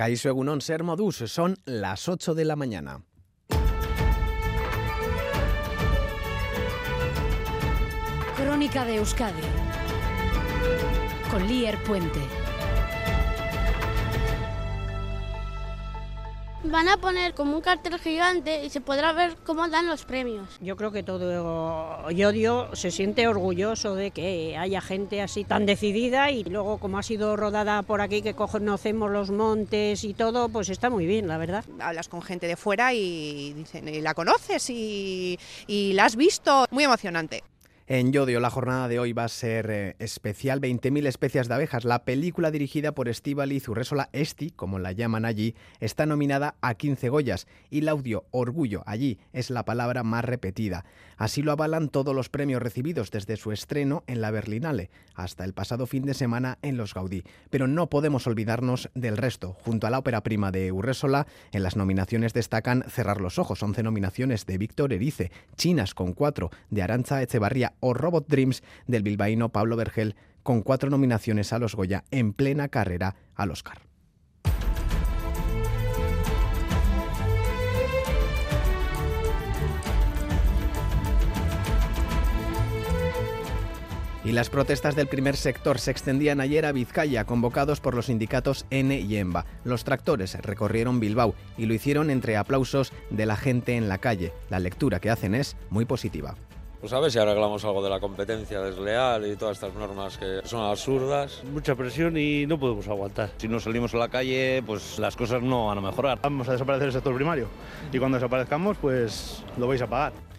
Kaiso Egunon Ser Modus, son las 8 de la mañana. Crónica de Euskadi con Lier Puente. Van a poner como un cartel gigante y se podrá ver cómo dan los premios. Yo creo que todo Yodio se siente orgulloso de que haya gente así tan decidida y luego como ha sido rodada por aquí que conocemos los montes y todo, pues está muy bien, la verdad. Hablas con gente de fuera y dicen, ¿y la conoces? Y, y la has visto. Muy emocionante. En Yodio la jornada de hoy va a ser eh, especial 20.000 especies de abejas. La película dirigida por Estíbaliz Zurresola Esti, como la llaman allí, está nominada a 15 Goyas y el audio Orgullo allí es la palabra más repetida. Así lo avalan todos los premios recibidos desde su estreno en la Berlinale hasta el pasado fin de semana en los Gaudí. Pero no podemos olvidarnos del resto. Junto a la ópera prima de Urresola, en las nominaciones destacan Cerrar los ojos, 11 nominaciones de Víctor Erice, Chinas con 4 de Arancha Echevarría o Robot Dreams del bilbaíno Pablo Vergel con cuatro nominaciones a los Goya en plena carrera al Oscar. Y las protestas del primer sector se extendían ayer a Vizcaya, convocados por los sindicatos N y EMBA. Los tractores recorrieron Bilbao y lo hicieron entre aplausos de la gente en la calle. La lectura que hacen es muy positiva. Pues a ver si arreglamos algo de la competencia desleal y todas estas normas que son absurdas. Mucha presión y no podemos aguantar. Si no salimos a la calle, pues las cosas no van a mejorar. Vamos a desaparecer el sector primario y cuando desaparezcamos, pues lo vais a pagar.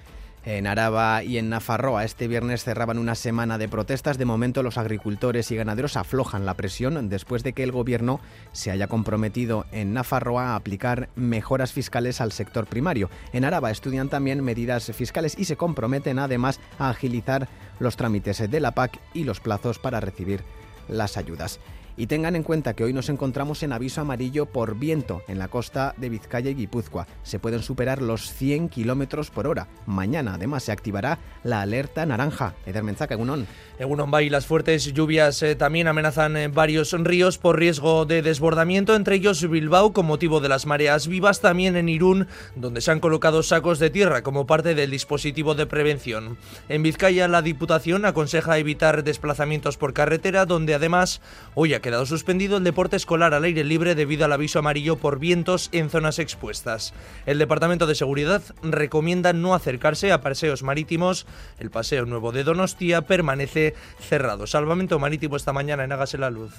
En Araba y en Nafarroa este viernes cerraban una semana de protestas. De momento los agricultores y ganaderos aflojan la presión después de que el gobierno se haya comprometido en Nafarroa a aplicar mejoras fiscales al sector primario. En Araba estudian también medidas fiscales y se comprometen además a agilizar los trámites de la PAC y los plazos para recibir las ayudas. Y tengan en cuenta que hoy nos encontramos en aviso amarillo por viento en la costa de Vizcaya y Guipúzcoa. Se pueden superar los 100 kilómetros por hora. Mañana, además, se activará la alerta naranja. Eder Menzaca, Egunon. Egunon y las fuertes lluvias eh, también amenazan eh, varios ríos por riesgo de desbordamiento, entre ellos Bilbao, con motivo de las mareas vivas, también en Irún, donde se han colocado sacos de tierra como parte del dispositivo de prevención. En Vizcaya, la Diputación aconseja evitar desplazamientos por carretera, donde además hoy ha suspendido el deporte escolar al aire libre debido al aviso amarillo por vientos en zonas expuestas. El Departamento de Seguridad recomienda no acercarse a paseos marítimos. El Paseo Nuevo de Donostia permanece cerrado. Salvamento marítimo esta mañana en Hágase la Luz.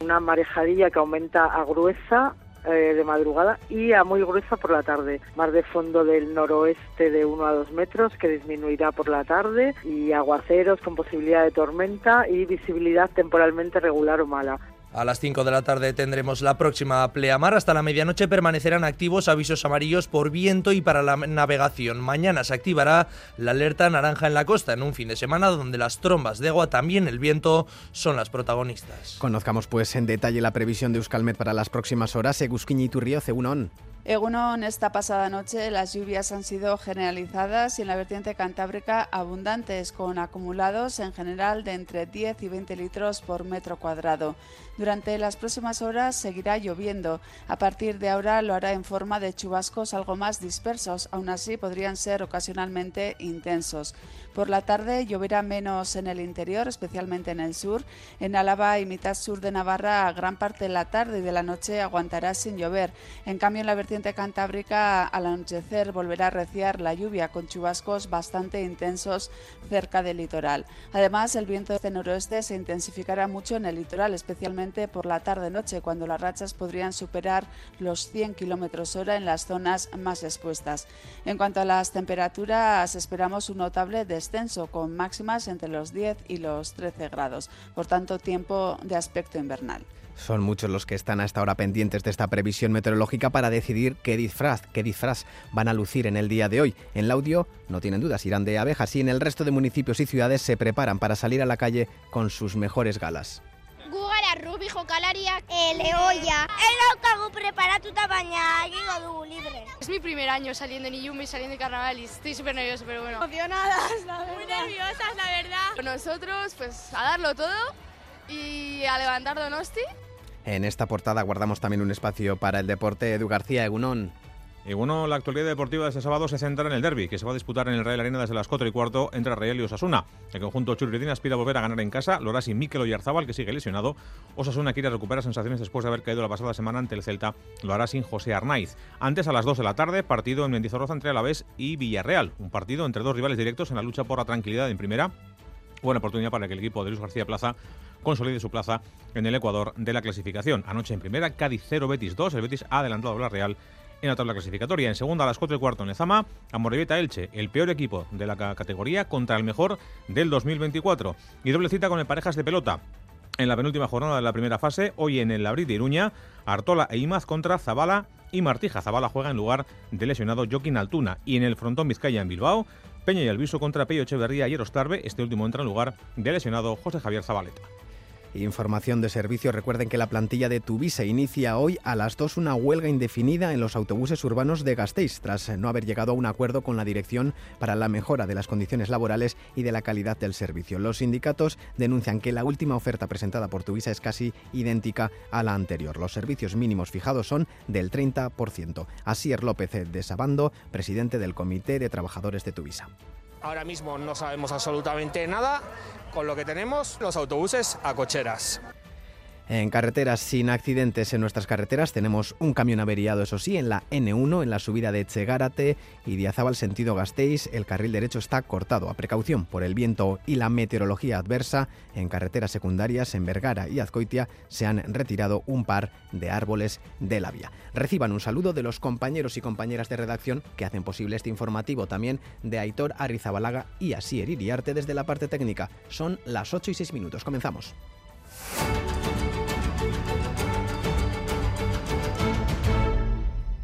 Una marejadilla que aumenta a gruesa eh, de madrugada y a muy gruesa por la tarde. Mar de fondo del noroeste de 1 a 2 metros que disminuirá por la tarde y aguaceros con posibilidad de tormenta y visibilidad temporalmente regular o mala. A las 5 de la tarde tendremos la próxima pleamar. Hasta la medianoche permanecerán activos avisos amarillos por viento y para la navegación. Mañana se activará la alerta naranja en la costa en un fin de semana donde las trombas de agua, también el viento, son las protagonistas. Conozcamos pues en detalle la previsión de Euskalmet para las próximas horas. Egusquiñi Turrio, Ceunón. Egunon, esta pasada noche las lluvias han sido generalizadas y en la vertiente cantábrica abundantes, con acumulados en general de entre 10 y 20 litros por metro cuadrado. Durante las próximas horas seguirá lloviendo. A partir de ahora lo hará en forma de chubascos algo más dispersos, aún así podrían ser ocasionalmente intensos. Por la tarde lloverá menos en el interior, especialmente en el sur. En Álava y mitad sur de Navarra, gran parte de la tarde y de la noche aguantará sin llover. En cambio, en la vertiente cantábrica, al anochecer volverá a reciar la lluvia con chubascos bastante intensos cerca del litoral. Además, el viento de noroeste se intensificará mucho en el litoral, especialmente por la tarde-noche, cuando las rachas podrían superar los 100 km hora en las zonas más expuestas. En cuanto a las temperaturas, esperamos un notable descenso, con máximas entre los 10 y los 13 grados. Por tanto, tiempo de aspecto invernal. Son muchos los que están a esta hora pendientes de esta previsión meteorológica para decidir qué disfraz, qué disfraz van a lucir en el día de hoy. En el audio, no tienen dudas, irán de abejas y en el resto de municipios y ciudades se preparan para salir a la calle con sus mejores galas. Gugara rubi jokalariak e, lehoia. Edaukagu preparatuta baina egingo dugu libre. Es mi primer año saliendo en Iyumi, saliendo de carnaval y estoy súper nervioso, pero bueno. Emocionadas, la verdad. Muy nerviosas, la verdad. Nosotros, pues, a darlo todo y a levantar Donosti. En esta portada guardamos también un espacio para el deporte. Edu García, Egunón. Y bueno, la actualidad deportiva de este sábado se centra en el derby, que se va a disputar en el Real Arena desde las 4 y cuarto entre Real y Osasuna. El conjunto churritina aspira a volver a ganar en casa. Loras y Mikel Oyarzábal, que sigue lesionado. Osasuna quiere recuperar sensaciones después de haber caído la pasada semana ante el Celta. Lo hará sin José Arnaiz. Antes, a las 2 de la tarde, partido en Mendizorroza entre Alavés y Villarreal. Un partido entre dos rivales directos en la lucha por la tranquilidad en primera. Buena oportunidad para que el equipo de Luis García Plaza consolide su plaza en el Ecuador de la clasificación. Anoche en primera, Cádiz 0, Betis 2. El Betis ha adelantado a la Real en la tabla clasificatoria. En segunda a las 4 y cuarto en Lezama, Amorebieta Elche, el peor equipo de la categoría contra el mejor del 2024. Y doble cita con el Parejas de Pelota. En la penúltima jornada de la primera fase, hoy en el Labrit de Iruña, Artola e Imaz contra Zabala y Martija. Zabala juega en lugar del lesionado Joaquín Altuna. Y en el frontón Vizcaya en Bilbao, Peña y Alviso contra Pello Echeverría y Erostarbe. Este último entra en lugar del lesionado José Javier Zabaleta. Información de servicio. Recuerden que la plantilla de Tuvisa inicia hoy a las 2 una huelga indefinida en los autobuses urbanos de Gasteiz, tras no haber llegado a un acuerdo con la dirección para la mejora de las condiciones laborales y de la calidad del servicio. Los sindicatos denuncian que la última oferta presentada por Tuvisa es casi idéntica a la anterior. Los servicios mínimos fijados son del 30%. Asier López de Sabando, presidente del Comité de Trabajadores de Tuvisa. Ahora mismo no sabemos absolutamente nada. Con lo que tenemos, los autobuses a cocheras. En carreteras sin accidentes en nuestras carreteras tenemos un camión averiado, eso sí, en la N1, en la subida de Chegárate y Diazábal sentido Gasteiz, el carril derecho está cortado a precaución por el viento y la meteorología adversa. En carreteras secundarias en Vergara y Azcoitia se han retirado un par de árboles de la vía. Reciban un saludo de los compañeros y compañeras de redacción que hacen posible este informativo, también de Aitor Arrizabalaga y Asier Iriarte desde la parte técnica. Son las 8 y 6 minutos. Comenzamos.